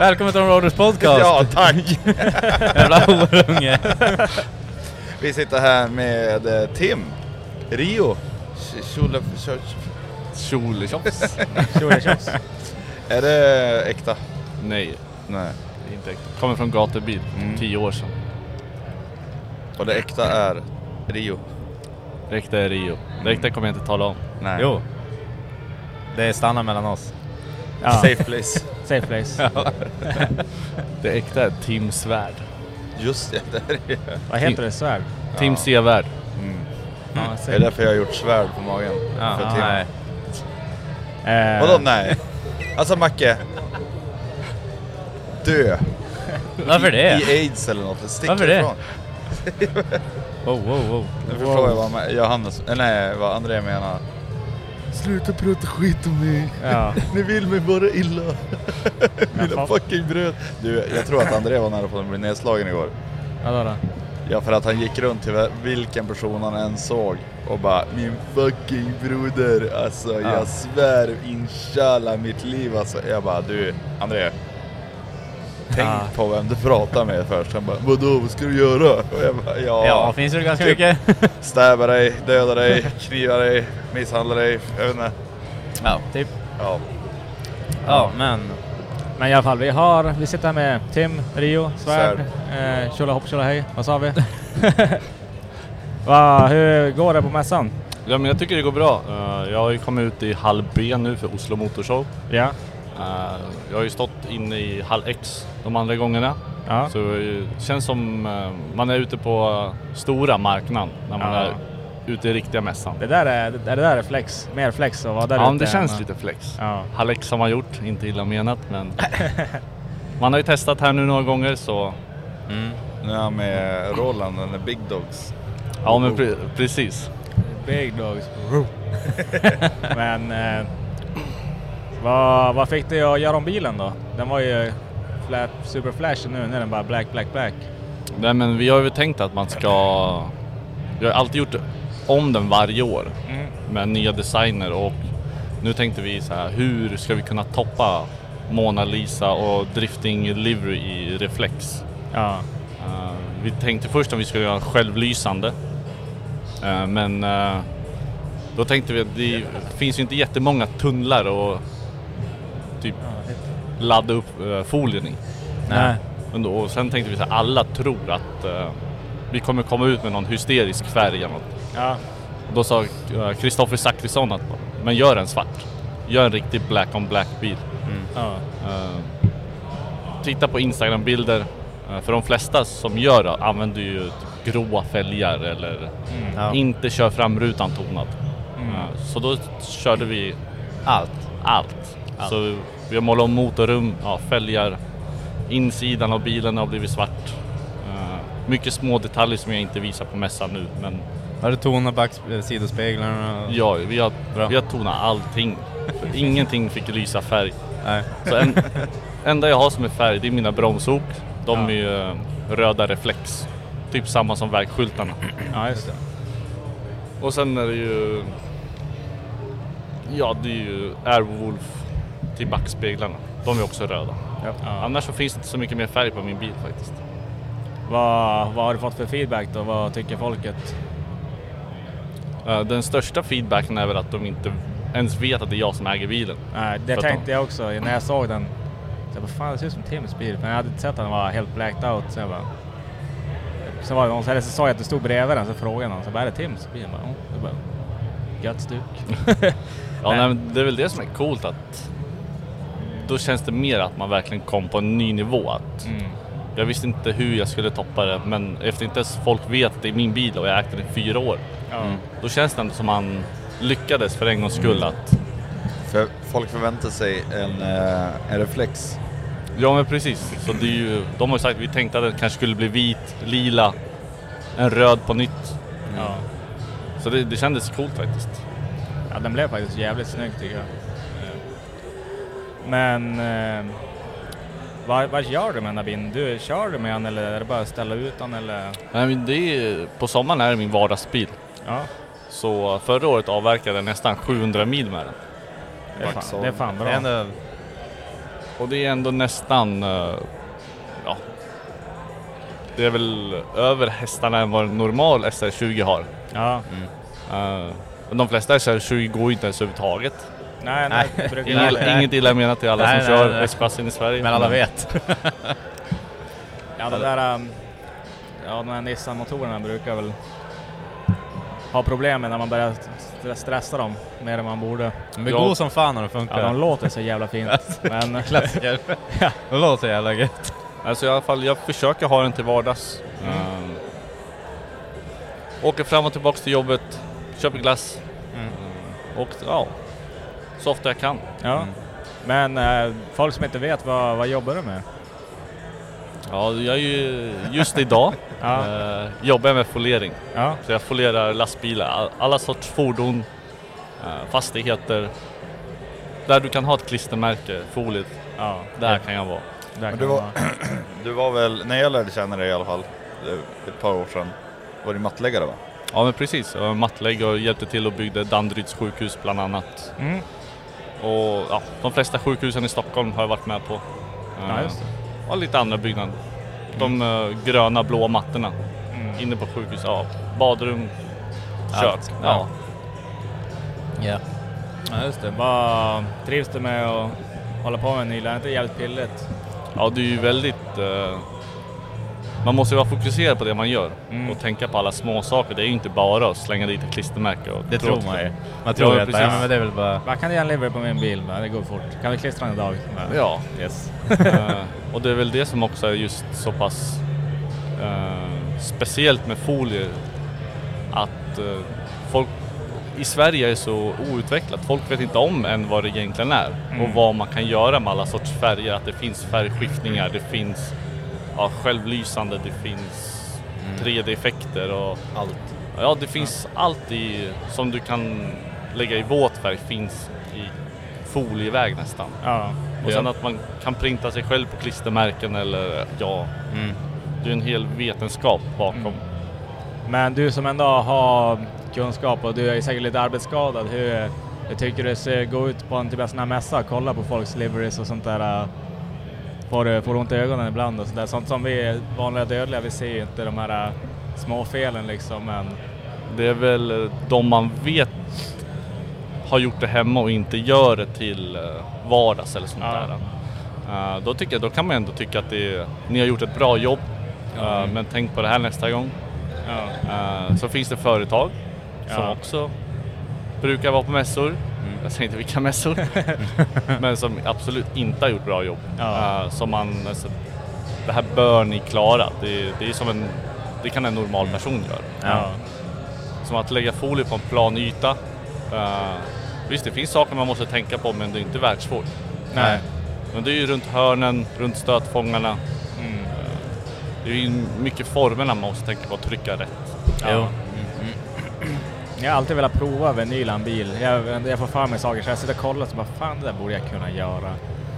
Välkommen till Roaders podcast! Ja, tack! Jävla horunge! Vi sitter här med eh, Tim, Rio, Chule... Tjoltjofs! Är det äkta? Nej, Nej. det är inte äkta. Kommer från gatubil, Mm. tio år sedan. Och det äkta är Rio? Det äkta är Rio. Det äkta kommer jag inte tala om. Nej. Jo. Det stannar mellan oss. Ja. Safe place. Safe place. Det äkta är Tim Svärd. Just det, där är det. Vad heter det? Svärd? Tim Sevärd. Ja, Det safe. är därför jag har gjort svärd på magen. Ja, för ja, Tim. nej. Eh, Vadå nej? Alltså Macke. Dö. Varför det? I aids eller något. Stick Varför det? ifrån. Wow, wow, wow. Nu förstår jag vad Johannes, eller nej, vad André menar. Sluta prata skit om mig. Ja. Ni vill mig bara illa. Mina fucking bröd. Du, jag tror att André var nära på att bli nedslagen igår. Vadå då? Ja, för att han gick runt till vilken person han än såg och bara Min fucking broder, alltså Ja. jag svär inshallah mitt liv alltså. Jag bara du, André. Tänk Ja. på vem du pratar med först. Han bara Vadå, vad ska du göra? Och jag bara ja. Ja, finns det ganska Typ. mycket? Stäba dig, döda dig, kniva dig, misshandla dig. Jag vet inte. Ja, typ. Ja. Ja, men... Men i alla fall, vi har... Vi sitter här med Tim, Rio, Svärd, eh, tjolahopp tjolahej. Vad sa vi? Va, hur går det på mässan? Ja men jag tycker det går bra. Eh, Jag har ju kommit ut i hall B nu för Oslo Motorshow. Ja. Eh, Jag har ju stått inne i hall X de andra gångerna. Ja. Så det känns som eh, man är ute på stora marknaden när man Ja. är ute i riktiga mässan. Det där är, det, där är flex. Mer flex och vara där Ja, ute det känns än- lite flex. Ja. Hall X har man gjort, inte illa menat men man har ju testat här nu några gånger så Nu är han med Roland, den är Big Dogs. ja men pre- precis. Big dogs. Men eh, vad, vad fick dig att göra om bilen då? Den var ju flat, super flashy nu, nu är den bara black, black, black. Nej men vi har ju tänkt att man ska... Vi har alltid gjort om den varje år Mm. med nya designer och nu tänkte vi så här, hur ska vi kunna toppa Mona Lisa och drifting livery i reflex? Ja. Eh, vi tänkte först att vi skulle göra självlysande Eh, men eh, då tänkte vi att det finns ju inte jättemånga tunnlar och typ ladda upp eh, folien i. Nej. Men då, och sen tänkte vi så här, alla tror att eh, vi kommer komma ut med någon hysterisk färg eller något. Ja. Och då sa eh, Kristoffer Zachrisson att men gör en svart. Gör en riktig black on black bil. Ja. Eh, titta på Instagram-bilder. Eh, för de flesta som gör det använder ju typ gråa fälgar eller Ja. inte kör fram rutan tonad. Mm. Eh, så då körde vi allt. Allt. Så vi har målat om motorrum, ja, fälgar. Insidan av bilen har blivit svart. Eh, mycket små detaljer som jag inte visar på mässan nu. Men Har du tonat backs- eh, sidospeglarna? ja, vi har, Bra. vi har tonat allting. Ingenting fick lysa färg. Nej. Så en, enda jag har som är färg, det är mina bromsok. De Ja. är ju eh, röda reflex. Typ samma som vägskyltarna. Ja, just det. Och sen är det ju... Ja, det är ju Airwolf till backspeglarna. De är också röda. Ja. Annars så finns det inte så mycket mer färg på min bil faktiskt. Vad, vad har du fått för feedback då? Vad tycker folket? Eh, Den största feedbacken är väl att de inte ens vet att det är jag som äger bilen. Nej, det tänkte jag också när jag såg den. Så jag bara, fan det ser ut som Tims bil. Men jag hade inte sett att den var helt blacked out. Så jag bara... Så var det någon, så såg jag att det stod bredvid den, så frågade någon. Så bara, är det Tims bil? Jag bara, "Ja." Jag bara, Gött stuk. Ja, Nej. nej, men det är väl det som är coolt att då känns det mer att man verkligen kom på en ny nivå. Att Mm. Jag visste inte hur jag skulle toppa det men efter inte ens folk vet att det är min bil och jag ägt den i fyra år. Ja. Då känns det ändå som man lyckades för en gångs skull att För folk förväntar sig en, eh, en reflex. Ja men precis. Så det är ju, de har ju sagt att vi tänkte att den kanske skulle bli vit, lila, en röd på nytt. Ja. Så det, det kändes coolt faktiskt. ja, den blev faktiskt jävligt snygg tycker jag. Men... Eh, vad, vad gör du med den bilen? Du, kör du med den eller är det bara att ställa ut den eller? Nej, men det är, på sommaren är det min vardagsbil. Ja, Så förra året avverkade jag nästan 700 mil med den. det är fan, det är fan bra. Det är ändå, Och det är ändå nästan, eh, ja, det är väl över hästarna än vad en normal SR20 har. Ja. Eh, men de flesta SR20 går ju inte ens överhuvudtaget. Nej, nej. det brukar Inget, vara- inget illa menat till alla Nej, som nej, kör nej. S-klassen i Sverige. men alla vet. Ja, det där... um, Ja, de här Nissan-motorerna brukar väl ha problem med när man börjar st- stressa dem mer än man borde. De är Ja. god som fan när de funkar. Ja, de låter så jävla fint. Men Klassiker. De låter så jävla gött. Alltså i alla fall, jag försöker ha den till vardags. Mm. Eh, åker fram och tillbaka till jobbet, köper glass. Mm. Och ja, så ofta jag kan. ja. Men eh, folk som inte vet, vad, vad jobbar du med? Ja, jag är ju just idag Ja. eh, jobbar jag med folering. Ja, Så jag folerar lastbilar, all- alla sorts fordon, eh, fastigheter. Där du kan ha ett klistermärke, foliet, ja. där kan jag vara. Där Men kan du var-. Du var väl, när jag lärde känna dig i alla fall, eh, ett par år sedan, var du mattläggare va? Ja men precis, jag var mattlägg och hjälpte till och byggde Danderyds sjukhus bland annat. Mm. Och ja, de flesta sjukhusen i Stockholm har jag varit med på. Eh, Ja, just det. Och lite andra byggnader. De eh, gröna blå mattorna Mm. inne på sjukhus. Ja, badrum, kök. Allt, Ja. ja. Ja. Just det. Vad trivs du med att hålla på med? Är det inte jävligt pilligt? ja, det är ju väldigt... eh, man måste ju vara fokuserad på det man gör Mm. och tänka på alla små saker. Det är ju inte bara att slänga dit ett klistermärke. Och Det tro- tror man ju. Man tror Ja, ju att ja, men det är väl bara... Vad kan en livery på min bil? Det går fort. Kan du klistra den idag? Va? Ja, Yes. Eh, och det är väl det som också är just så pass eh, speciellt med folier. Att eh, folk i Sverige är så outvecklat. Folk vet inte om än vad det egentligen är och vad man kan göra med alla sorts färger. Att det finns färgskiftningar, det finns ja, självlysande, det finns 3D-effekter och Allt. ja, det finns allt i, som du kan lägga i våt färg finns i folieväg nästan. Ja. Och sen att man kan printa sig själv på klistermärken eller ja, Mm. det är en hel vetenskap bakom. Men du som ändå har kunskap och du är säkert lite arbetsskadad. Hur, hur tycker du det ser gå ut på en typ av sån här mässa? Kolla på folks liveries och sånt där. Äh, Får du, får du ont i ögonen ibland och sådär. Sånt som vi vanliga dödliga, vi ser ju inte de här äh, små felen liksom. Men Det är väl de man vet har gjort det hemma och inte gör det till eh, vardags eller sånt Ja. där. Eh, då, tycker jag, då kan man ändå tycka att det, ni har gjort ett bra jobb. Eh, men tänk på det här nästa gång. ja, så finns det företag som Ja. också brukar vara på mässor. Jag säger inte vilka mässor. men som absolut inte har gjort bra jobb. Ja. Eh, som man, alltså, det här bör ni klara. Det, det är som en, det kan en normal person göra. ja. Som att lägga folie på en plan yta. Eh, visst, det finns saker man måste tänka på men det är inte världsvård. Nej. Men det är ju runt hörnen, runt stötfångarna. Mm. det är ju mycket formerna man måste tänka på att trycka rätt. Ja. Jag har alltid velat prova vinyl en bil. Jag, jag får för mig saker så jag sitter och kollar och så bara fan det där borde jag kunna göra.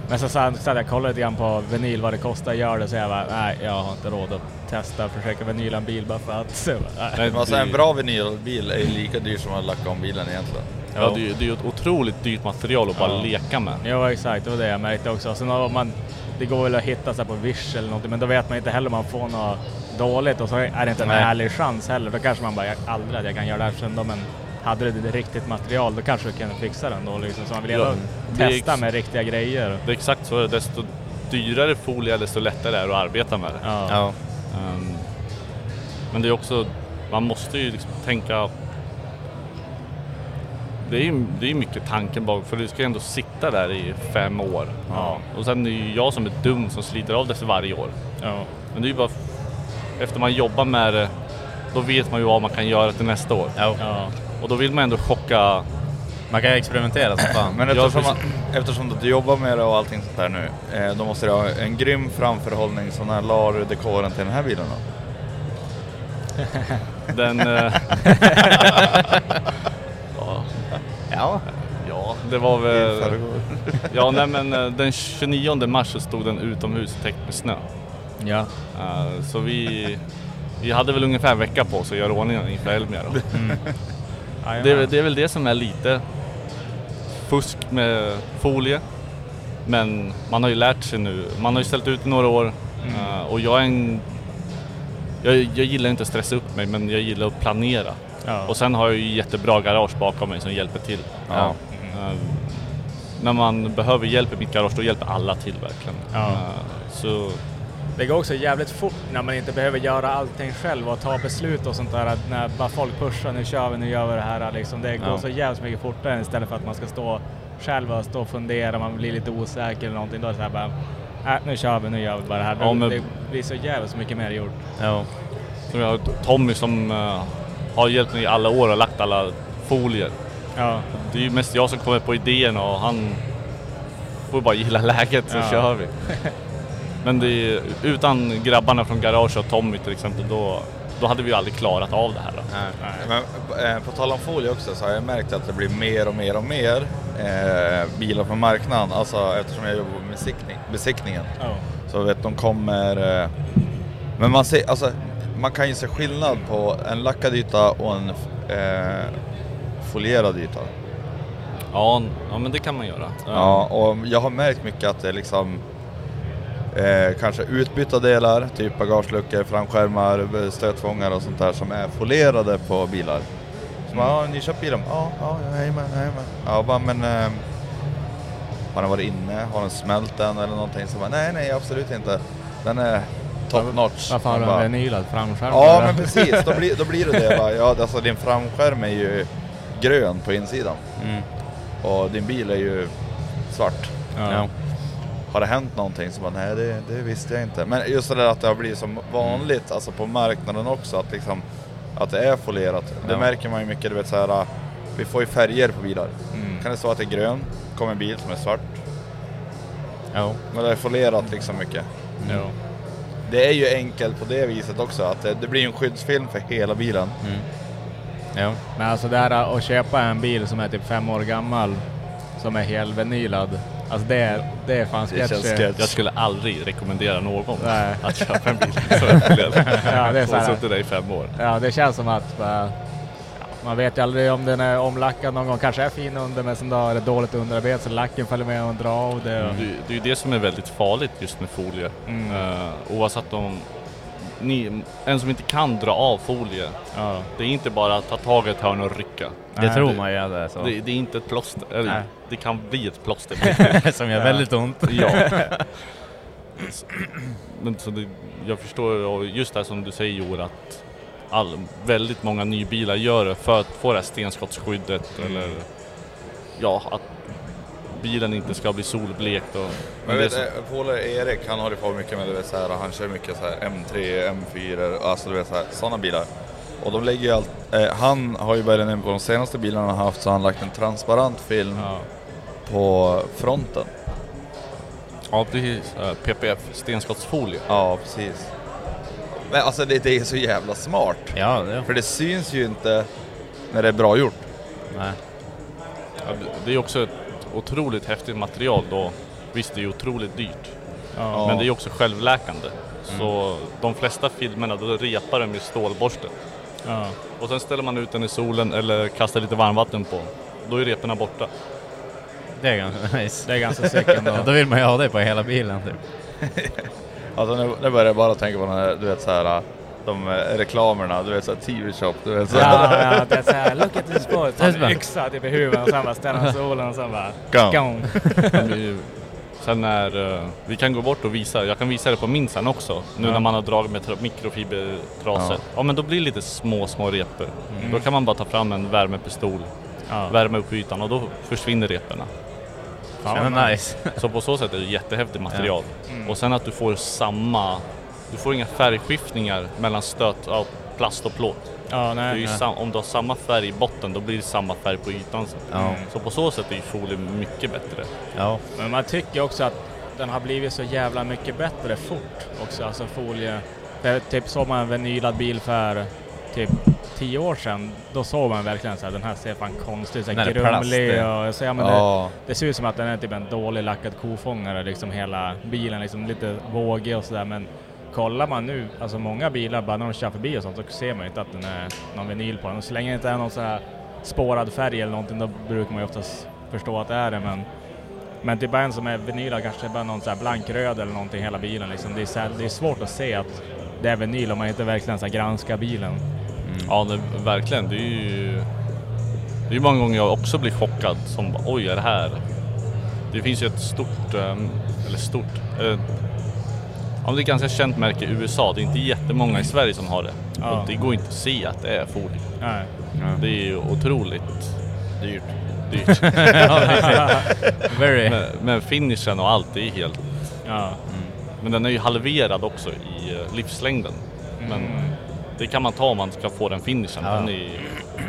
Men så, så, så jag kollar lite grann på vinyl vad det kostar att göra det så jag bara nej jag har inte råd att testa och försöka vinyla en bil bara för att. Så, bara, nej. Alltså en bra vinylbil är ju lika dyr som att lacka om bilen egentligen. Ja, det, är ju- det är ju ett otroligt dyrt material att bara Ja. leka med. Jo exakt, det var det jag märkte också. Sen har man, det går väl att hitta så här på Wish eller någonting men då vet man inte heller om man får något dåligt och så är det inte en Nej. ärlig chans heller. Då kanske man bara, aldrig att jag kan göra det här sen då men hade det riktigt material då kanske du kan fixa den då liksom. Så man vill Ja, testa med riktiga grejer. Det är exakt så, desto dyrare folie desto lättare är det att arbeta med det. Ja. Ja. Ehm, men det är också, man måste ju liksom tänka det är ju det är mycket tanken bak för du ska ändå sitta där i fem år. Ja. Och sen är det ju jag som är dum som sliter av det för varje år. Ja. Men det är ju bara efter man jobbar med det, då vet man ju vad man kan göra till nästa år. Ja. Och då vill man ändå chocka. Man kan ju experimentera som fan. Men eftersom, man, eftersom du jobbar med det och allting sånt där nu, eh, då måste du ha en grym framförhållning. Så när la du dekoren till den här bilen då? Den... eh, ja, Ja. ja, det var väl... Ja, nej men eh, den 29 mars så stod den utomhus täckt med snö. Ja. Eh, Så vi, vi hade väl ungefär en vecka på oss att göra ordningen inför Elmia då. Det är, väl- det är väl det som är lite fusk med folie. Men man har ju lärt sig nu. Man har ju ställt ut i några år eh, och jag är en... Jag, jag gillar inte att stressa upp mig men jag gillar att planera. Ja. Och sen har jag ju jättebra garage bakom mig som hjälper till. Ja. Eh, när man behöver hjälp i mitt garage då hjälper alla till verkligen. Ja. Så Det går också jävligt fort när man inte behöver göra allting själv och ta beslut och sånt där. Att när bara folk pushar, nu kör vi, nu gör vi det här. Liksom. Det går Ja. så jävligt mycket fortare istället för att man ska stå själv och stå och fundera, man blir lite osäker eller någonting. Då är det så här bara, äh, nu kör vi, nu gör vi bara det här. Ja, men- Det blir så jävligt mycket mer gjort. Ja. Tommy som eh, har hjälpt mig i alla år och lagt alla folier. Ja, Det är ju mest jag som kommer på idén och han får bara gilla läget så Ja. kör vi. Men det utan grabbarna från garage och Tommy till exempel då, då hade vi ju aldrig klarat av det här. Då. Men eh, på tal om folie också så har jag märkt att det blir mer och mer och mer eh, bilar på marknaden. Alltså eftersom jag jobbar med besiktning, besiktningen. ja. Så vet de kommer... Eh, men man ser, alltså man kan ju se skillnad på en lackad yta och en eh, folierad yta. Ja, ja men det kan man göra. Ja, och jag har märkt mycket att det liksom eh, kanske utbytta delar, typ bagageluckor, framskärmar, stötfångare och sånt där som är folierade på bilar. Så bara, ja, ni köpt bilen? Ja, ja, jajamän, jajamän. Ja, bara, men eh, har den varit inne? Har den smält den eller någonting? Så bara, nej, nej, absolut inte. Den är top notch. Varför har Man du bara, en vinylad framskärm? Ja, men precis. Då blir, då blir det det. Va? Ja, alltså din framskärm är ju grön på insidan Mm. och din bil är ju svart. Ja. Ja. Har det hänt någonting? Så bara, nej det, det visste jag inte. Men just det där att det har blivit som vanligt, alltså på marknaden också, att, liksom, att det är folierat. Det Ja. märker man ju mycket, du vet så här, vi får ju färger på bilar. Mm. Kan det stå att det är grön, kommer en bil som är svart. Ja. Men det är folierat liksom mycket. Ja. Det är ju enkelt på det viset också, att det, det blir en skyddsfilm för hela bilen. Mm. Ja. Men alltså det här att köpa en bil som är typ fem år gammal, som är helvinylad, alltså det är, det är fan Det känns sketchy. sketch. Jag skulle aldrig rekommendera någon Nej. att köpa en bil folierad. Ja, det är så Och här. suttit där i fem år. Ja, det känns som att bara, ja, man vet ju aldrig om den är omlackad någon gång. Kanske är fin under, men sen då är det dåligt underarbete så lacken följer med och drar av det. Och, Det, det är ju det som är väldigt farligt just med folie. Mm. Eh, oavsett om ni, en som inte kan dra av folie, ja. det är inte bara att ta tag i ett hörn och rycka. Det Nej, tror det- man ju att det är så. Det, det är inte ett plåster. Eller, det kan bli ett plåster. som gör väldigt ont. ja. Så- Men så det, jag förstår, och just det som du säger Joel, att all, väldigt många nybilar gör det för att få det här stenskottsskyddet eller ja, att bilen inte ska bli solblekt. Och, det vet, är så- eh, polare Erik han håller på mycket med du vet, så här, han kör mycket så här M3, M4, alltså du vet sådana bilar. Och de lägger ju allt, eh, han har ju börjat på de senaste bilarna han har haft så han lagt en transparent film Ja. på fronten. Ja precis, Eh, PPF, stenskottsfolie. Ja precis. Men alltså det, det är så jävla smart. Ja, det, För det syns ju inte när det är bra gjort. nej. Ja, det är också ett otroligt häftigt material då. Visst, det är otroligt dyrt. Ja. Men det är också självläkande. Så de flesta filmerna, då repar de med stålborsten. Ja. Och sen ställer man ut den i solen eller kastar lite varmvatten på. Då är reporna borta. Det är ganska nice. Det är ganska sick ändå. Då vill man ju ha det på hela bilen typ. Alltså nu, nu börjar jag bara tänka på den här, du vet så här, de eh, reklamerna, du vet såhär TV-shop, du vet så här. Ja, ja, det är såhär, look at this boy. Ta Det är en yxa typ i huvudet och sen bara ställa han solen och sen bara... Gone. Gone. Men vi- Sen när, eh, vi kan gå bort och visa, jag kan visa det på min sen också. Nu Ja. när man har dragit med tra- mikrofibertrasor. Ja. men då blir det lite små, små repor. Mm. Då kan man bara ta fram en värmepistol, Ja. värma upp ytan och då försvinner reporna. Ja, nice. Så på så sätt är det jättehäftigt material. Mm. Och sen att du får samma, du får inga färgskiftningar mellan stöt av plast och plåt. Ja, Det är nej. ju nej. sam, om du har samma färg i botten då blir det samma färg på ytan sen. Ja. Så på så sätt är ju folie mycket bättre. Ja. Men man tycker också att den har blivit så jävla mycket bättre fort också, alltså folie. För typ såg man en vinylad bil för typ tio år sedan, då såg man verkligen så här, den här ser fan konstig ut, så det grumlig det. och så, ja, men det, Ja, det ser ut som att den är typ en dålig lackad kofångare liksom hela bilen, liksom lite vågig och sådär men kollar man nu, alltså många bilar bara när de kör förbi och sånt så ser man ju inte att den är någon vinyl på den. Och så länge det inte är någon så här spårad färg eller någonting då brukar man ju oftast förstå att det är det men men typ en som är vinyl kanske bara någon så här blankröd eller någonting hela bilen liksom. Det är, så här, det är svårt att se att det är vinyl om man inte verkligen så här granskar bilen. Mm. Ja, det, verkligen. Det är ju det är många gånger jag också blir chockad som oj, är det här? Det finns ju ett stort, ehm, eller stort, eh, ja, det är ett ganska känt märke i USA. Det är inte jättemånga i Sverige som har det. Ja. Och det går inte att se att det är folie. Nej. Det är ju otroligt dyrt. dyrt. Very. men, men finishen och allt, det är helt... Ja. Men den är ju halverad också i eh, livslängden. Men det kan man ta om man ska få den finishen. Ja. Den är,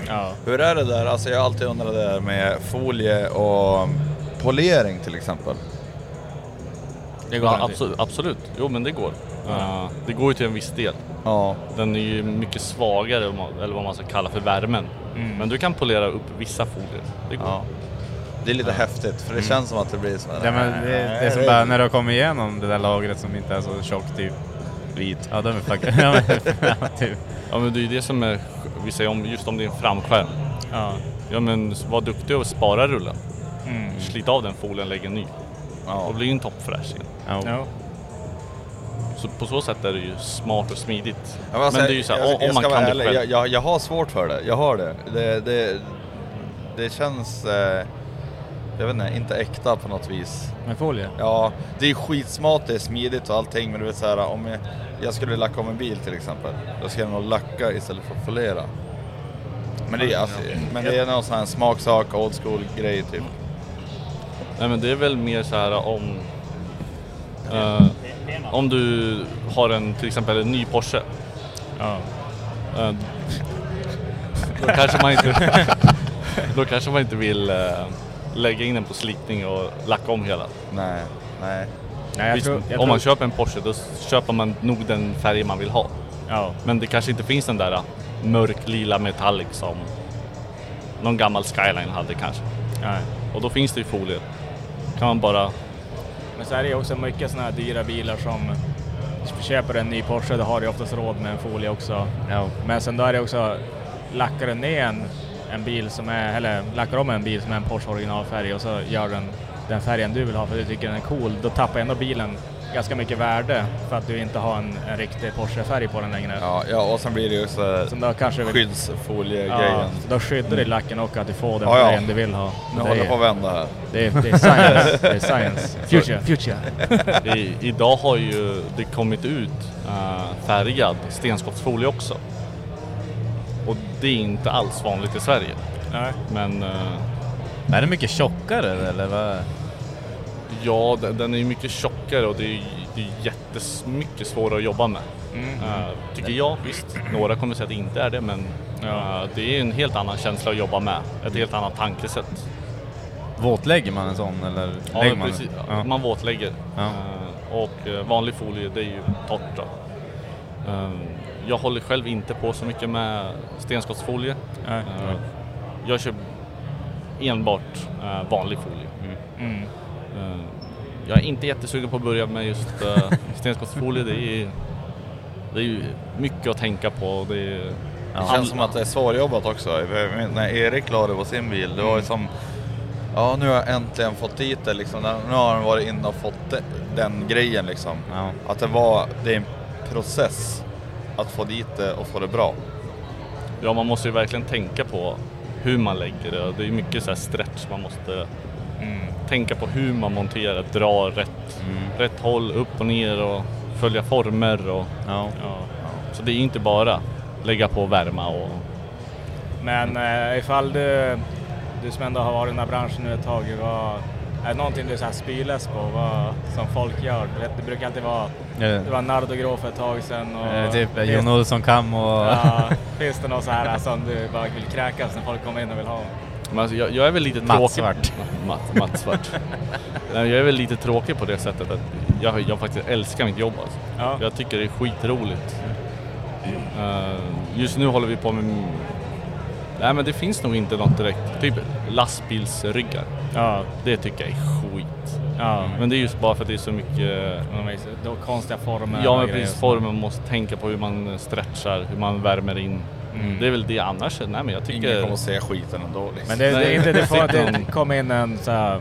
Ja. Hur är det där? Alltså jag har alltid undrat det där med folie och polering till exempel. Det går ja, absolut, absolut, jo men det går. Eh, det går ju till en viss del. Ja, Den är ju mycket svagare, eller vad man ska kalla för värmen. Mm. Men du kan polera upp vissa folier. Det går. ja. Det är lite häftigt för det känns som att det blir så här. Ja, men det, det är som bara när du har kommit igenom det där lagret som inte är så tjockt, typ vit. Ja, de är fucking... ja, men, ja, typ. Ja men det är ju det som är, vi säger om, just om det är en framskärm. Ja. Ja men var duktig och spara rullen. Mm. Slit av den folien, lägg en ny. Ja. Då blir ju en toppfräsch igen. Ja. Ja. Så på så sätt är det ju smart och smidigt. Ja, men alltså, men det är ju så här, jag, om, jag man kan det ärlig, själv. jag, jag, jag har svårt för det. Jag har det. Det, det, det känns, eh, jag vet inte, inte äkta på något vis. Med folie? Ja, det är skitsmart, det är smidigt och allting, men du vet så här, om jag, jag skulle lacka om en bil till exempel, då ska jag nog lacka istället för att foliera. Men det, är, alltså, men det är någon sån här smaksak, old school grej typ. Nej men det är väl mer så här om... eh, om du har en, till exempel en ny Porsche. Ja. eh, då kanske man inte... då kanske man inte vill eh, lägga in den på slitning och lacka om hela. Nej, nej. Nej, jag Visst, tror, jag om man tror, köper en Porsche då köper man nog den färg man vill ha. ja. Men det kanske inte finns den där eh, mörk lila metallic som någon gammal Skyline hade kanske. Nej. Och då finns det ju folie. Kan man bara... Men så är det ju också mycket sådana här dyra bilar som köper en ny Porsche, då har du oftast råd med en folie också. Ja. Men sen då är det också, lackar du ner en, en bil som är, eller lackar om en bil som är en Porsche originalfärg och så gör den den färgen du vill ha för du tycker den är cool, då tappar ändå bilen ganska mycket värde för att du inte har en, en riktig Porsche-färg på den längre. Ja, ja, och sen blir det ju också Som då kanske skyddsfolie-grejen. ja, så då skyddar du lacken och att du får den Ja, ja. färgen du vill ha. Nu Det håller är- på att vända här. Det är, det är science. det är science. Future, future. I, idag har ju det kommit ut uh, färgad stenskottsfolie också. Och det är inte alls vanligt i Sverige. Nej. Men eh, Är det mycket tjockare eller vad? Ja, den, den är ju mycket tjockare och det är, det är jättemycket svårare att jobba med. Mm. Eh, tycker jag, visst. Några kommer säga att det inte är det, men Ja. eh, det är en helt annan känsla att jobba med. Ett helt annat tankesätt. Våtlägger man en sån eller Ja, man precis. Ja. Man våtlägger. Ja. Eh, och vanlig folie, det är ju torrt då. Jag håller själv inte på så mycket med stenskottsfolie. Nej. Jag kör enbart vanlig folie. Mm. Eh, jag är inte jättesugen på att börja med just uh, stenskottsfolie. Det är, det är mycket att tänka på. Det, är, Det känns som att det är svårjobbat också. När Erik la det på sin bil, det var ju som Ja, nu har jag äntligen fått dit det liksom. Nu har han varit inne och fått de- den grejen liksom. Ja. Att det var, det är en process att få dit det och få det bra. ja, man måste ju verkligen tänka på hur man lägger det. Det är mycket så här stretch man måste tänka på hur man monterar, dra rätt, rätt håll, upp och ner och följa former. Och, Ja. Ja. så det är inte bara lägga på värma och Men eh, ifall du, du som ändå har varit i den här branschen nu ett tag, vad, är det någonting du så här spyles på vad, som folk gör? Det brukar alltid vara, det var Nardo Grå för ett tag sedan. Och Eh, Typ finns- Jon Olsson kam och... Ja, finns det något så här som du bara vill kräkas när folk kommer in och vill ha? Men alltså, jag, jag är väl lite Matt tråkig. Svart. Matt, Matt Svart. Nej, jag är väl lite tråkig på det sättet att jag, jag faktiskt älskar mitt jobb alltså. Ja. Jag tycker det är skitroligt. Eh, just nu håller vi på med... Nej men det finns nog inte något direkt. Typ lastbilsryggar. Ja, Det tycker jag är skit. ja. Men det är just bara för att det är så mycket... Konstiga former Ja men precis, formen måste tänka på hur man stretchar, hur man värmer in. Mm. Det är väl det annars. Nej men jag Ingen tycker... kommer att se skiten ändå. Liksom. Men det, det är inte det Nej. att det kommer in en så här,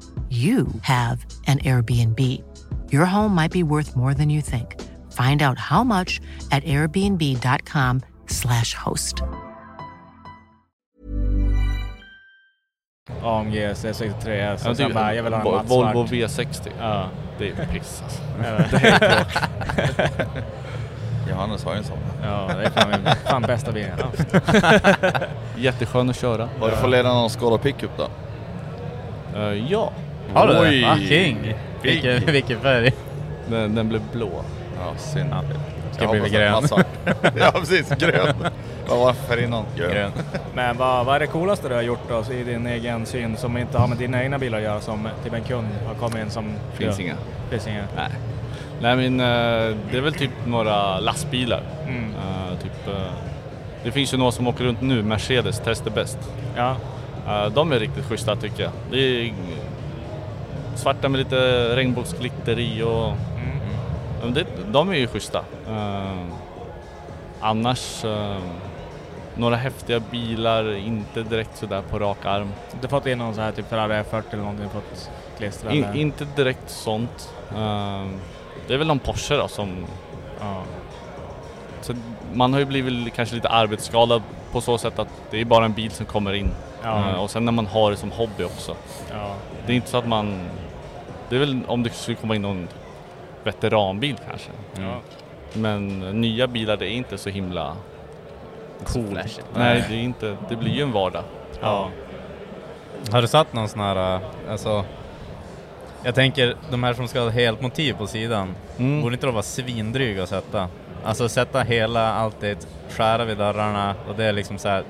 you have an Airbnb. Your home might be worth more than you think. Find out how much at airbnb.com/slash host. AMG C63 så Ja, sen bara, jag vill ha en matt Volvo svart. V60. Ja. Det är piss alltså. Johannes har ju en sån. ja, det är fan, fan bästa bilen jag haft. Jätteskön att köra. Har du fått leda någon Skoda pickup då? Eh, ja, Har du Oj. det? King! Vilken, vilken färg. den, den blev blå. Ja, synd. Ska Jag bli grön. ja, precis. Grön. Vad var för innan? Grön. Men vad, vad är det coolaste du har gjort då, i din egen syn som inte har med dina egna bilar att göra som typ en kund har kommit in som... Finns ja. inga. Finns inga. Nej. Nej men eh, det är väl typ några lastbilar. Mm. Eh, typ, eh, det finns ju några som åker runt nu, Mercedes Test är bäst. Ja. Eh, de är riktigt schyssta tycker jag. Det är svarta med lite regnbågsglitter i och Mm. Det, de är ju schyssta. Eh, annars, eh, några häftiga bilar, inte direkt sådär på rak arm. Du har fått in någon så här typ Ferrari F40 eller någonting fått klistra In, inte direkt sånt. Eh, det är väl någon Porsche då som... Ja. Så man har ju blivit kanske lite arbetsskadad på så sätt att det är bara en bil som kommer in. Ja. Eh, och sen när man har det som hobby också. Ja. Det är inte så att man... Det är väl om det skulle komma in någon veteranbil kanske. Ja. Men nya bilar det är inte så himla flashigt. Nej, det, är inte, det blir ju en vardag. Ja. Har du satt någon sån här, alltså, Jag tänker, de här som ska ha helt motiv på sidan, Mm. borde inte de vara svindryga att sätta? Alltså sätta hela alltet, skära vid dörrarna och det är liksom så här.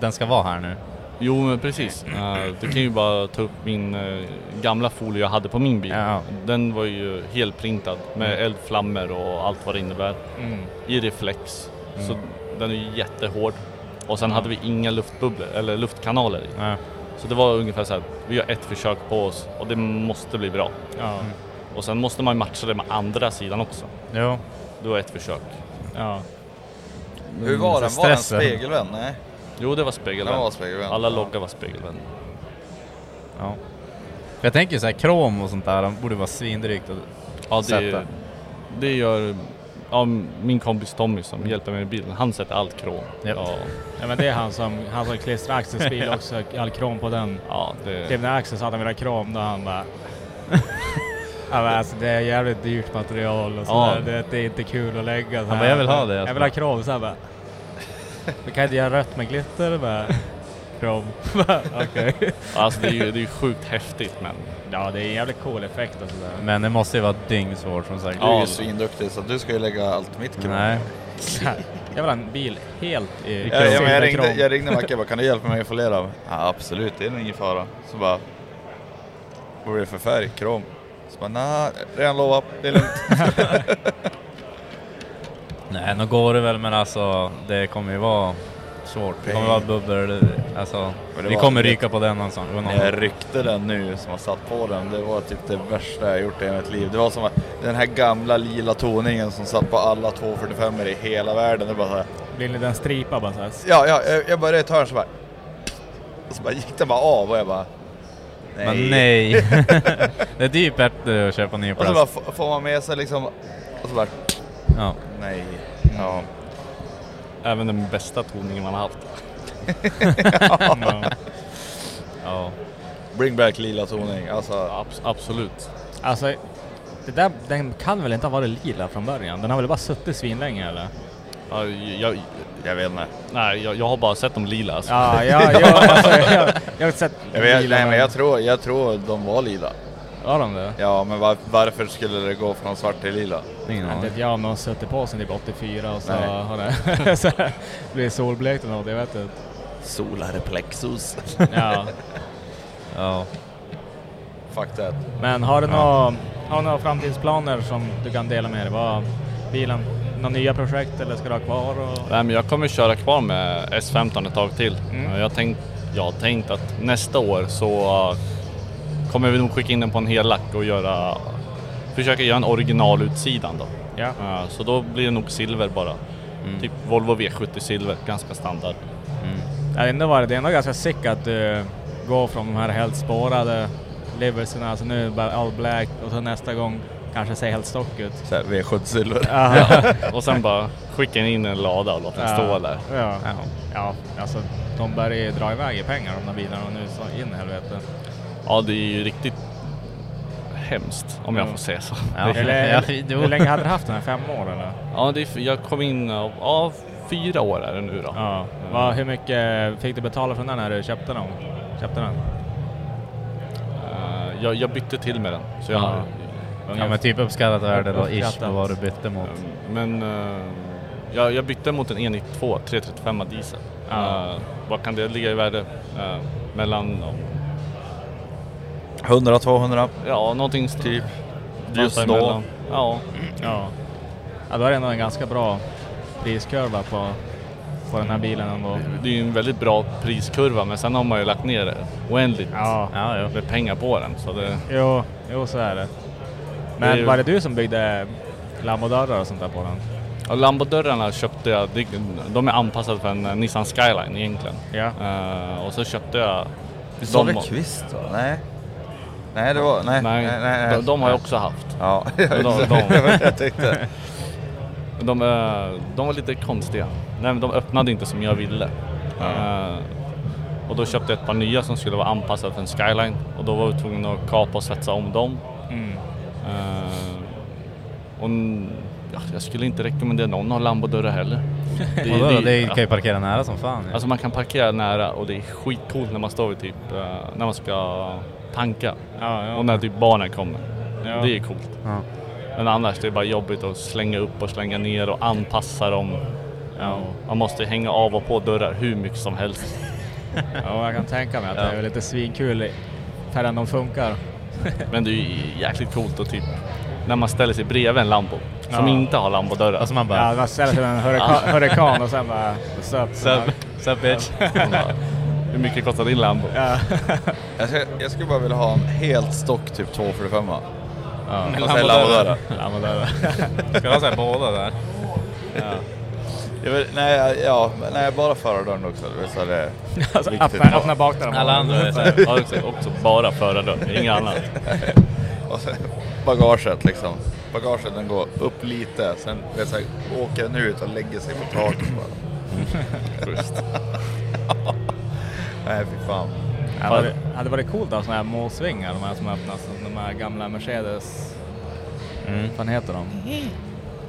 den ska vara här nu. Jo men precis. Eh, du kan ju bara ta upp min eh, gamla folie jag hade på min bil. Ja. Den var ju helprintad med eldflammor och allt vad det innebär. Mm. I reflex. Mm. Så den är ju jättehård. Och sen hade vi inga luftbubblor eller luftkanaler i. Ja. Så det var ungefär så här, vi har ett försök på oss och det måste bli bra. Ja. Och sen måste man matcha det med andra sidan också. Jo. Du har ett försök. Ja. Hur var den? Var den spegelvänd? Nej. Jo, det var spegelvänd. Var spegelvänd. Alla Ja. loggar var spegelvänd. Ja. Jag tänker så här krom och sånt där, de borde vara svindrygt att Ja, sätta. det, det gör ja, min kompis Tommy som hjälper mig med bilen. Han sätter allt krom. Ja. Ja, ja men det är han som, han som klistrar Axels bil också, all krom på den. ja, det, Typ när Axel sa att han ville ha krom, då han bara... Ja, men alltså, det är jävligt dyrt material och Ja. sådär. Det, det är inte kul att lägga. så bara, här. "Jag vill ha det." Jag vill ha krom. Så här bara... Vi kan inte göra rött med glitter. Bara, krom. Okej. alltså, det är ju det är ju sjukt häftigt men Ja, det är en jävligt cool effekt och sådär. Men det måste ju vara dyngsvårt som sagt. Du är Ja. ju svinduktig så du ska ju lägga allt mitt krom. Nej. Jag vill ha en bil helt i Ja, ja, men jag, ringde, jag ringde Macke och bara, kan du hjälpa mig att foliera? Ja, absolut, det är nog ingen fara. Så bara, vad är det för färg? Krom? Så bara, nej, redan lovat, det är lugnt. Nej, nu går det väl men alltså det kommer ju vara svårt. Det kommer vara bubblor, alltså vi kommer ryka på den någonstans. När jag ryckte den nu som har satt på den, det var typ det värsta jag gjort i mitt liv. Det var som att den här gamla lila toningen som satt på alla 245 i hela världen. Det bara så här, Blir en liten stripa bara såhär. ja, ja, jag- jag började ta den så bara, och så bara gick den bara av och jag bara, nej. Men nej. det är typ bättre att köpa ny Och så bara plast. får man med sig liksom, och så bara, Ja. Nej. Ja. även den bästa toningen man har haft. Ja. ja. Bring back lila toning, alltså. Abs- absolut. Alltså, det där, den kan väl inte ha varit lila från början? Den har väl bara suttit svinlänge eller? Ja, jag, Jag vet inte. nej, jag, jag har bara sett dem lila. Alltså. Ja, ja, ja alltså, jag, jag har sett Jag vet, lila, nej men jag tror, jag tror de var lila. Var de det? Ja, men var, varför skulle det gå från svart till lila? Ingen aning. jag har suttit på sen typ 84 och så Nej. har det så blivit solblekt och något, jag vet inte. Solarplexus. Ja. Ja. Fuck that. Men har du några, har du några framtidsplaner som du kan dela med dig? Vad, bilen, några nya projekt eller ska du ha kvar? Och... Nej, men jag kommer köra kvar med S15 ett tag till. Mm. Jag, har tänkt, jag har tänkt att nästa år så kommer vi nog skicka in den på en hel lack och göra, försöka göra en originalutsidan då. Ja. Uh, så då blir det nog silver bara. Mm. Typ Volvo V70 silver, ganska standard. Ja, det, är ändå var, det är ändå ganska sick att du går från de här helt spårade liverserna, alltså nu bara all black och så nästa gång kanske ser helt stock ut. Så här, V70 silver. Ja. Och sen bara skicka in en lada och låta den Ja. stå där. Ja. ja, alltså de börjar ju dra iväg i pengar de där bilarna nu så in i helvete. Ja, det är ju riktigt hemskt om jag Ja. får säga så. Ja. Hur jo. länge hade du haft den här? Fem år eller? Ja, det är, jag kom in, av- ja, fyra år är det nu då. Ja. Vad, hur mycket fick du betala för den när du köpte den? Köpte den? Eh, jag, jag bytte till med den. Så jag, Ja. ja men typ uppskattat värde då, ish, på vad du bytte mot. Men eh, jag, jag bytte mot en E92 335 diesel. Ja. Eh, vad kan det ligga i värde? Mellan, 100-200. ja någonting typ. Just då. Ja, Ja. ja, då är det ändå en ganska bra priskurva på, på den här bilen ändå. det är ju en väldigt bra priskurva men sen har man ju lagt ner oändligt Ja, Ja, jo. med pengar på den. Så det, jo, jo så är det. Men Det ju- var det du som byggde lambodörrar och sånt där på den? och Lambodörrarna köpte jag, de- är anpassade för en eh, Nissan Skyline egentligen. Ja. Eh, och så köpte jag Visst var det kvist då? Nej. Nej, det var... Nej, Nej, nej, nej. de, de har jag också haft. Ja, de- de- jag tyckte. De, eh, de var lite konstiga. Nej, men de öppnade inte som jag ville. Eh, och då köpte jag ett par nya som skulle vara anpassade för en Skyline och då var vi tvungna att kapa och svetsa om dem. Mm. Eh, och ja, jag skulle inte rekommendera någon att ha Lambo-dörrar heller. Det, Vadå då? Det ja. kan ju parkera nära som fan. Ja. Alltså man kan parkera nära och det är skitcoolt när man står vid typ, när man ska tanka. Ja, ja. Och när typ barnen kommer. Ja. Det är coolt. Ja. Men annars det är bara jobbigt att slänga upp och slänga ner och anpassa dem. Ja. Man måste hänga av och på dörrar hur mycket som helst. Ja, jag kan tänka mig att Ja. det är lite svinkul förrän de funkar. Men det är ju jäkligt coolt att typ när man ställer sig bredvid en Lambo som Ja. inte har Lambodörrar. Alltså man bara... Ja, man ställer sig med en hurrikan, hurrikan och sen bara... Sup, Sup, sup bitch. Hur mycket kostar din Lambo? Ja. Jag, ska, jag skulle bara vilja ha en helt stock typ 245 Ja. Lambodörrar. Lambodörrar. Ska du ha så här båda där? Ja. Jag vill, nej, ja, men nej, bara förardörren också. Det är så det är Alltså, öppna, öppna bakdörren. Alla andra är så här. Ja, också, också bara förardörr, inget annat. Och sen bagaget liksom. Bagaget den går upp lite, sen vet, så här, åker den ut och lägger sig på taket bara. Schysst. Nej fy fan. Det hade, hade varit coolt att ha sådana här målsvingar, de här som öppnas, de här gamla Mercedes... Mm. Vad fan heter de?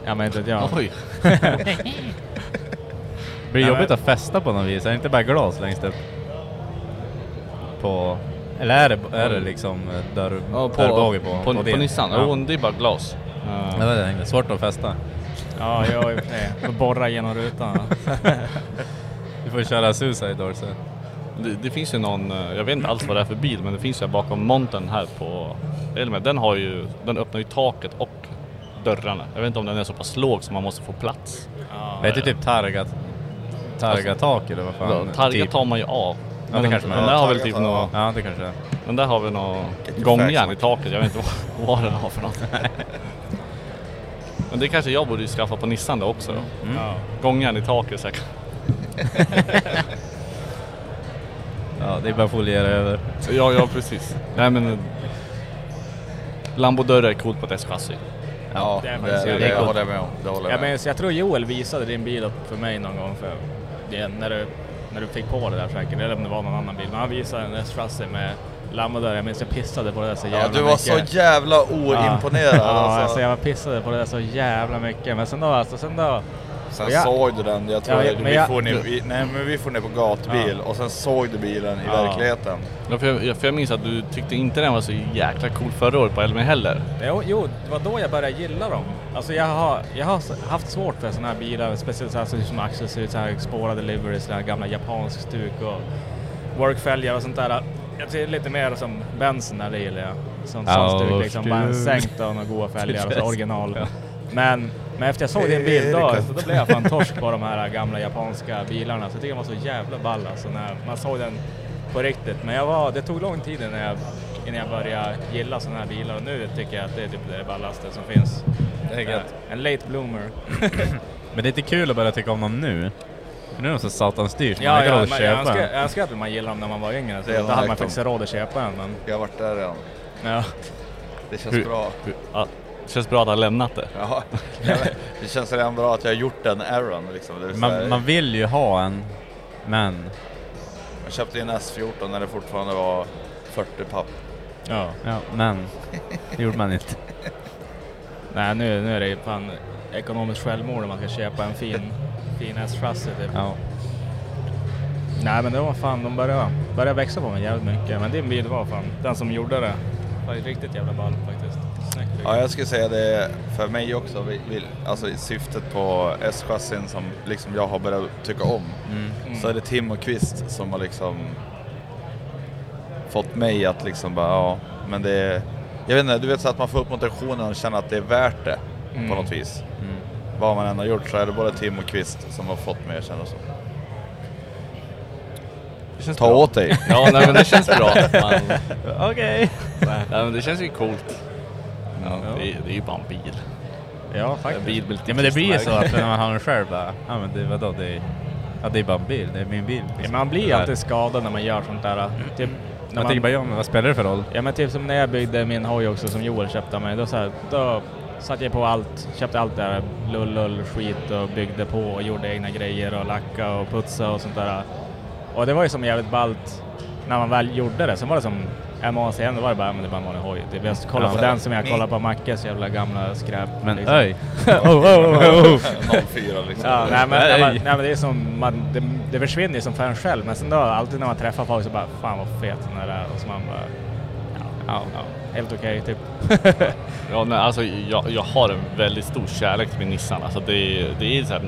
Ja men inte vet jag. Oj. Blir det jobbigt att fästa på något vis? Är det inte bara glas längst upp? På... Eller är det, är det liksom dörr, Ja, dörrbåge på, på, på, din? Nissan? Ja. Jo, det är bara glas. Jag vet inte, svårt att fästa. Ja, jag är och borra genom rutan. Du får köra Suicide Doors. så. Det, det finns ju någon, eh, jag vet inte alls vad det är för bil, men det finns ju bakom montern här på Elmer. Den har ju, den öppnar ju taket och dörrarna. Jag vet inte om den är så pass låg så man måste få plats. Ja, Vet du typ targa, targa tak eller vad fan? Ja, Targa typ. tar man ju av. Ja, det kanske man den där har väl typ något. Ja, det kanske är. den där har väl något gångjärn i taket. Jag vet inte vad, den har för något. Men det kanske jag borde skaffa på Nissan då också. då. Ja. Gångjärn i taket säkert. Ja, det är bara foliera över. Ja, ja precis. Nej men... Lambo-dörrar är coolt på ett S-chassi. Ja, det det, är det, det, coolt. håller jag med om. Det håller Jag, jag med men, så jag tror Joel visade din bil upp för mig någon gång för det, när, du, när du fick på det där säkert, eller om det var någon annan bil. Men han visade en S-chassi med Lambodörr. Jag minns jag pissade på det där så jävla Ja, du var mycket. så jävla oimponerad Ja, alltså. alltså jag var pissade på det där så jävla mycket. Men sen då, alltså, sen då Sen Ja. såg du den, jag tror Ja, att men vi, jag- får ner, vi, nej, men vi får ner på gatbil och sen såg du bilen i Ja. verkligheten. Ja, för, jag, för jag minns att du tyckte inte den var så jäkla cool förra året på Elmer heller. Jo, jo, det var då jag började gilla dem. Alltså jag har, jag har haft svårt för sådana här bilar, speciellt så här, så som Axel ser ut, så här spårade livery, sådana här gamla japansk stuk och workfälgar och sånt där. Jag ser lite mer som Benson där, det gillar jag. Som Ja, sån stuk liksom, bara en sänkt och några goda fälgar och så Precis. original. Men, men efter jag såg din bil då, så då blev jag fan torsk på de här gamla japanska bilarna. Så jag tycker de var så jävla ball alltså när man såg den på riktigt. Men jag var, det tog lång tid innan jag, innan jag började gilla sådana här bilar och nu tycker jag att det är typ det ballaste som finns. Det är gött. En late bloomer. Men det är inte kul att börja tycka om dem nu. För nu är de så satans dyrt. Man Ja, har ja, råd att jag köpa önskar, en. jag önskar att man gillade dem när man var yngre. Så då hade man faktiskt råd att köpa en. Men, Jag har varit där redan. ja. Det känns Hur- bra. hur- det känns bra att ha lämnat det. Ja, det känns redan bra att jag har gjort den errorn liksom. Det Man, man vill ju ha en, men... Jag köpte en S14 när det fortfarande var 40 papp. ja. Ja, men. Det gjorde man inte. Nej, nu, nu är det ju fan ekonomiskt självmord om man ska köpa en fin, fin S-chassi typ. Ja. Nej men det var fan, de började, började växa på mig jävligt mycket. Men din bil var fan, den som gjorde det, var riktigt jävla ball faktiskt. Ja, jag skulle säga det för mig också. Vi, vi, alltså i syftet på S-chassin som liksom jag har börjat tycka om. Mm. Så är det Tim och Kvist som har liksom fått mig att liksom bara, ja, men det är, jag vet inte, du vet så att man får upp motivationen och känner att det är värt det Mm. på något vis. Mm. Vad man än har gjort så är det både Tim och Kvist som har fått mig att känna så. det känns Ta bra. åt dig! Ja, nej men det känns bra. Okej. nej, men det känns ju coolt. Ja, det, är, det är ju bara en bil. Ja En faktiskt. bil med lite Ja men det blir ju så att när man har den själv bara, ja men det, vadå, det är, ja, det är bara en bil, det är min bil. Ja, men man blir ju alltid skadad när man gör sånt där. Typ, när Man tänker bara, ja men vad spelar det för roll? Ja men typ som när jag byggde min hoj också som Joel köpte av mig. Då, så här, då satte jag på allt, köpte allt där lull skit och byggde på och gjorde egna grejer och lacka och putsa och sånt där. Och det var ju som jävligt ballt när man väl gjorde det. Sen var det som månad senare var det bara, men det är bara en vanlig hoj. Typ. Jag kollade Ja. på den som jag kollade på Mackes jävla gamla skräp. Men liksom. öj! oh, oh, oh, oh. 04 liksom. Ja, nej, men, Nej. nej, men, nej, men det är som, man, det, det försvinner ju som för en själv. Men sen då, alltid när man träffar folk så bara, fan vad fet den där är. Och så man bara, ja, Ja, helt okej typ. Ja, nej, alltså, jag, jag har en väldigt stor kärlek till min Nissan. Alltså, det, det är så här,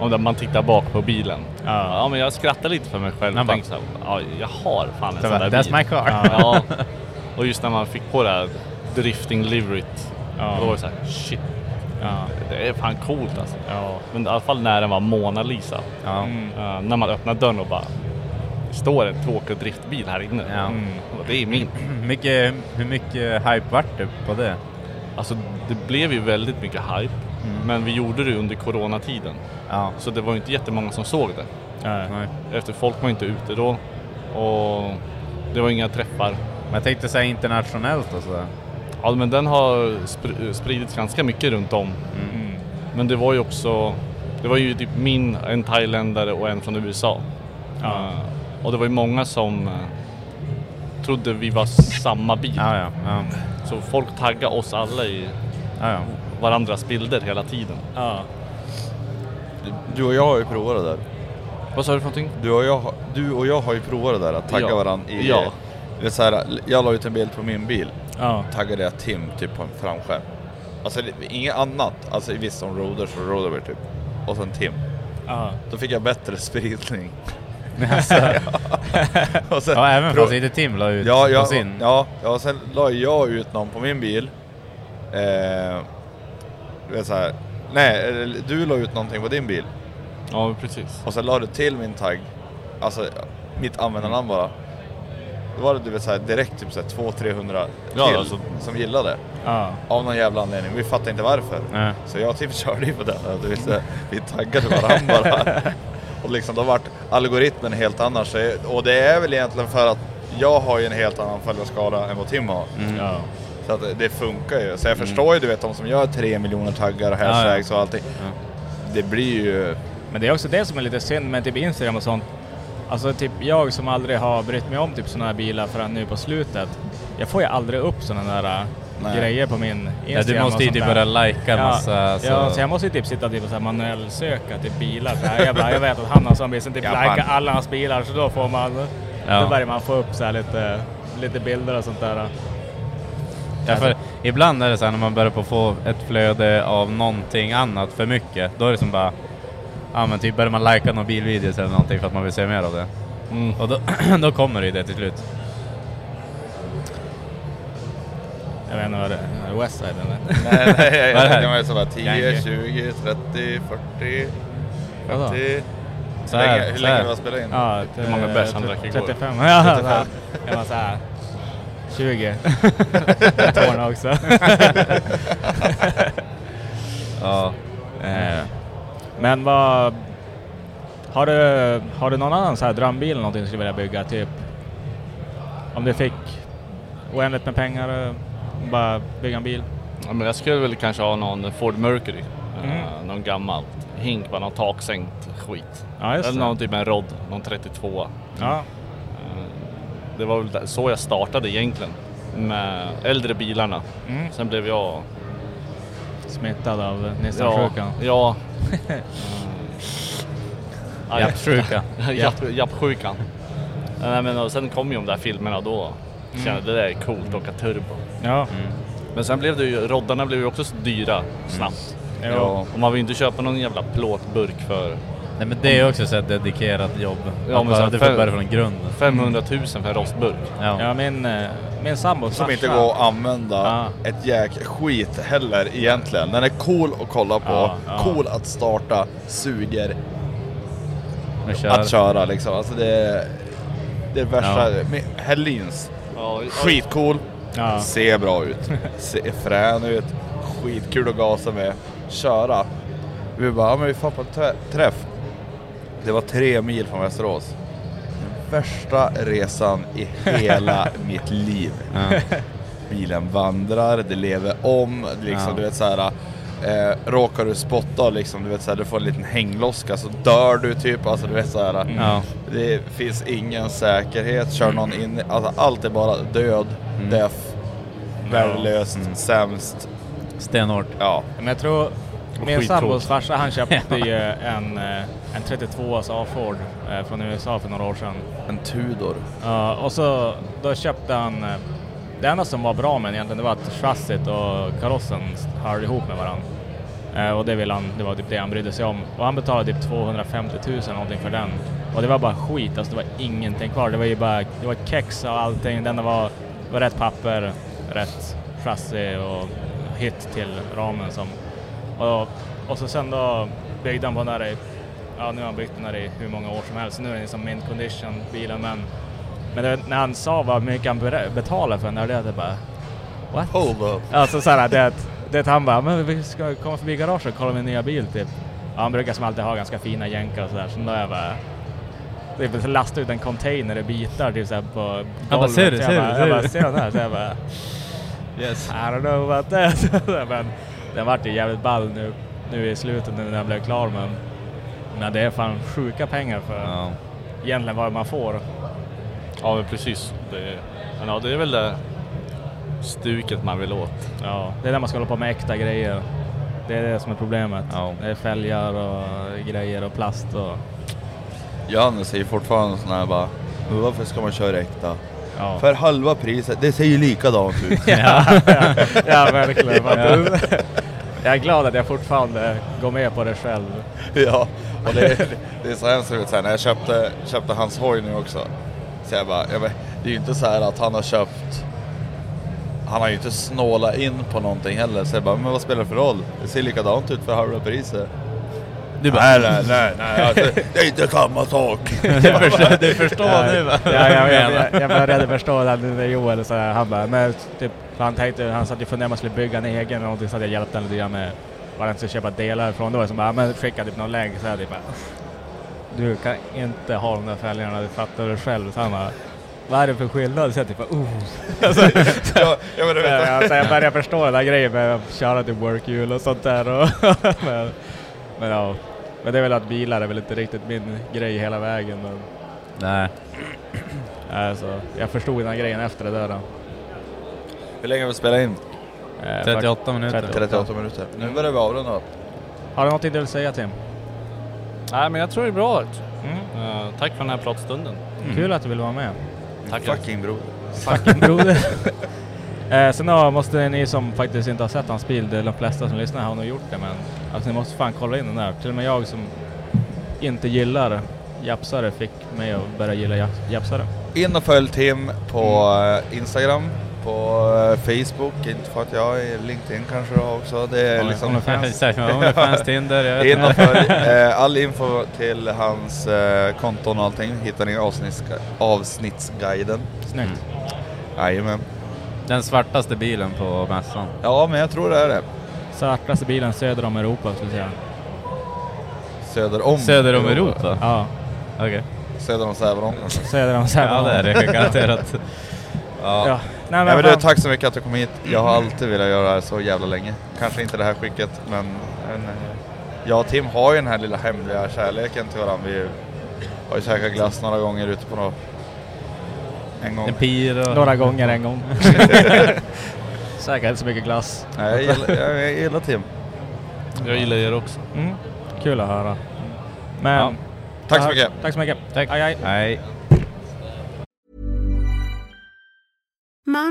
om man tittar bak på bilen. Ja. Ja, men jag skrattar lite för mig själv. Man och bara- tänker så här, ja, jag har fan en Så sån där "That's bil. my car." Ja. ja. Och just när man fick på det här drifting liveryt. Ja. Då var det så här, shit. Det är fan coolt alltså. Ja. Men i alla fall när den var Mona Lisa. Eh, när man öppnar dörren och bara står en tråkig driftbil här inne. Ja. Mm. Det är min. Mycket, hur mycket hype vart det på det? Alltså det blev ju väldigt mycket hype. Men vi gjorde det under coronatiden. Ja. Så det var ju inte jättemånga som såg det. Nej. Efter folk var inte ute då. Och det var inga träffar. Men jag tänkte säga internationellt och sådär. Ja men den har spr- spridits ganska mycket runt om. Mm. Men det var ju också, det var ju typ min, en thailändare och en från USA. Ja. Eh, och det var ju många som eh, trodde vi var samma bil. Ja, ja. ja. Så folk taggade oss alla i ja, ja. Varandras bilder hela tiden. Ja. Du och jag har ju provat det där. Vad sa du för någonting? Du och jag, du och jag har ju provat det där att tagga Ja. varandra i... Ja. Det är så här, jag la ut en bild på min bil. Ja. Taggade jag Tim typ på en framskärm. Alltså det, inget annat. Alltså visst som Roders och Rodover typ. Och sen Tim. Ja. Då fick jag bättre spridning. Alltså, och sen, ja, även pro- fast inte Tim la ut ja, på ja, sin. ja, ja, sen la jag ut någon på min bil. Eh, vet så här, nej, du la ut någonting på din bil. Ja precis. Och sen la du till min tagg, alltså mitt användarnamn bara. Då var det du vet så här, direkt typ så här 200-300 Ja, till alltså. som gillade. Ja. Av någon jävla anledning. Vi fattar inte varför. Nej. Så jag och Tim körde ju på den. Du vet, så här, vi taggade varandra bara. Och liksom då vart algoritmen helt annan. Så- Och det är väl egentligen för att jag har ju en helt annan följarskala än vad Tim har. Ja. Så att det funkar ju. Så jag förstår ju du vet de som gör tre miljoner taggar och Ja, ja. hashtags och allting. Det blir ju... Men det är också det som är lite synd med typ Instagram och sånt. Alltså typ jag som aldrig har brytt mig om typ sådana här bilar förrän nu på slutet. Jag får ju aldrig upp sådana där äh, Nej. grejer på min Ja, Instagram du måste ju typ börja lajka ja, massa. Så. Ja, så jag måste ju typ sitta typ och så här manuell söka typ bilar. Så här. Jag, bara, jag vet att han har sån bil, sen typ Ja, lajka alla hans bilar så då får man, Ja. då börjar man få upp så här lite, lite bilder och sånt där. Ja, för ibland är det så här när man börjar på få ett flöde av någonting annat för mycket, då är det som bara, ja men typ börjar man lajka någon bilvideos eller någonting för att man vill se mer av det. Mm. Och då, då kommer det ju det till slut. Jag vet inte vad det är, Westside eller? Nej, nej, jag vet sådär 10, Gange. 20, 30, 40, Vadå? 50. Så Hur här, länge, hur länge har du spelat in? Ja, Hur många bärs han drack igår? 35. Ja, 35. Jag var såhär 20. Tårna också. Ja. Eh, Men vad... Har du, har du någon annan så här drömbil eller någonting du skulle vilja bygga? Typ om du fick oändligt med pengar och bara bygga en bil? Ja, men jag skulle väl kanske ha någon Ford Mercury. Mm. Eh, någon gammalt hink, bara någon taksänkt skit. Ja, just Eller det. någon typ en Rod, någon 32. Ja. Det var väl så jag startade egentligen. Med äldre bilarna. Mm. Sen blev jag... Smittad av Ja, Nissan-sjukan? ja. Japp- Jappsjukan. Nej men och sen kom ju de där filmerna då kände jag det där är coolt åka turbo. Ja. Men sen blev det ju, roddarna blev ju också så dyra snabbt. Ja. Ja. Och man vill ju inte köpa någon jävla plåtburk för Nej men det är också så ett dedikerat jobb. Ja, Ja, men så du får börja från grunden. 500 000 för en rostburk. Ja. Ja, min, eh, min sambo Som inte går att använda Ja. ett jäk skit heller egentligen. Den är cool att kolla på, Ja, ja. cool att starta, suger kör. att köra liksom. Alltså det är det är värsta. Med Helins, Ja, skitcool, Ja. ser bra ut, ser frän ut, skitkul att gasa med, köra. Vi bara, ja men vi får på trä- träff. Det var tre mil från Västerås. Den värsta resan i hela mitt liv. Ja. bilen vandrar, det lever om, liksom, Ja. du vet så här. Eh, råkar du spotta liksom, du vet så här, du får en liten hängloska så dör du typ, alltså du vet så här. Ja. Det finns ingen säkerhet, kör någon in, alltså allt är bara död, death, värdelöst, sämst. Stenhårt. Ja. Men jag tror Min sambos farsa han köpte ju en, eh, en 32 A-Ford eh, från USA för några år sedan. En Tudor. Ja, och så då köpte han... eh, Det enda som var bra med den egentligen det var att chassit och karossen hörde ihop med varandra. Eh, och det, ville han, det var typ det han brydde sig om. Och han betalade typ 250 000 någonting för den. Och det var bara skit, alltså det var ingenting kvar. Det var ju bara det var kex och allting. Den var, det var rätt papper, rätt chassi och hit till ramen som... Och, och så sen då byggde han på den där i, ja nu har han byggt den där i hur många år som helst. Så nu är den liksom mint condition bilen men men det, när han sa vad mycket han betalar för den där, det bara... What? Hold up. Alltså såhär, det, det han bara, men vi ska komma förbi garaget och kolla min nya bil typ. Ja, han brukar som alltid ha ganska fina jänkar och sådär, så då är jag bara... Typ lasta ut en container i bitar typ såhär på golvet. bara, ser du, Så ser jag du, ser jag du? bara, ser den här? Så jag bara... Yes. I don't know about that. men den vart ju jävligt ball nu, nu i slutet när den blev klar men... Men det är fan sjuka pengar för Ja. egentligen vad man får. Ja, men precis. Det, men ja, det är väl det stuket man vill åt. Ja, det är där man ska hålla på med äkta grejer. Det är det som är problemet. Ja. Det är fälgar och grejer och plast och... Janne säger fortfarande sån här bara, "Men varför ska man köra äkta? Ja, För halva priset, det ser ju likadant ut. ja, ja verkligen. Jag är glad att jag fortfarande går med på det själv. ja, och det, är- det är så hemskt sen när jag köpte, köpte hans hoj nu också. Så jag bara, jag bara, det är ju inte så här att han har köpt han har ju inte snålat in på någonting heller, så jag bara, men vad spelar det för roll? Det ser likadant ut för halva priset. Du bara, Nej, nej, nej, nej, alltså, det är inte samma sak. du förstår, du förstår nu va? Ja, jag, jag, jag, jag började förstå det när Joel så här, han bara, men typ, han tänkte, han satt ju funderade om man skulle bygga en egen eller någonting så hade jag hjälpt honom lite grann med vad han skulle köpa delar ifrån. Då var det som bara, men skicka typ någon länk så här, typ du kan inte ha de där fälgarna, du fattar det själv. Så han bara, vad är det för skillnad? Så jag typ oh. alltså, ja, så jag, så jag började förstå den där grejen med att köra till workhjul och sånt där. Och men, men ja, men det är väl att bilar är väl inte riktigt min grej hela vägen. Men, Nej. alltså, jag förstod den här grejen efter det där. Då. Hur länge har vi spelat in? Eh, 38 minuter. 38 minuter. Nu börjar vi avrunda. Har du någonting du vill säga Tim? Nej, men jag tror det är bra. Mm. Eh, tack för den här pratstunden. Kul att du vill vara med. Tackar. Fucking broder. Fucking broder. eh, sen då måste ni som faktiskt inte har sett hans bil, det är de flesta som lyssnar har nog gjort det, men alltså, ni måste fan kolla in den där. Till och med jag som inte gillar japsare fick mig att börja gilla jap- japsare. In och följ Tim på eh, Instagram, på eh, Facebook, inte för att jag är LinkedIn kanske då också. Det är liksom... Onlyfans. Onlyfans, Tinder, jag vet inte. Eh, All info till hans eh, konton och allting hittar ni i avsnitts avsnittsguiden. Snyggt. Jajamän. Den svartaste bilen på mässan. Ja, men jag tror det är det. Svartaste bilen söder om Europa skulle jag säga. Söder om Söder om Europa? Ja, Okej. Söder om Säveån kanske. söder om Säveån. Ja det är det garanterat. Ja. Ja. Nej, men fan. du, tack så mycket att du kom hit. Jag har alltid velat göra det här så jävla länge. Kanske inte det här skicket, men, men jag och Tim har ju den här lilla hemliga kärleken till varandra. Vi har ju käkat glass några gånger ute på något... En gång. En pir och... Några gånger en gång. Säkert inte så mycket glass. Nej, jag gillar, jag, gillar Tim. Jag gillar er också. Mm. Kul att höra. Men... Ja. Tack så mycket. Tack så mycket. Tack. Aj, aj. Nej.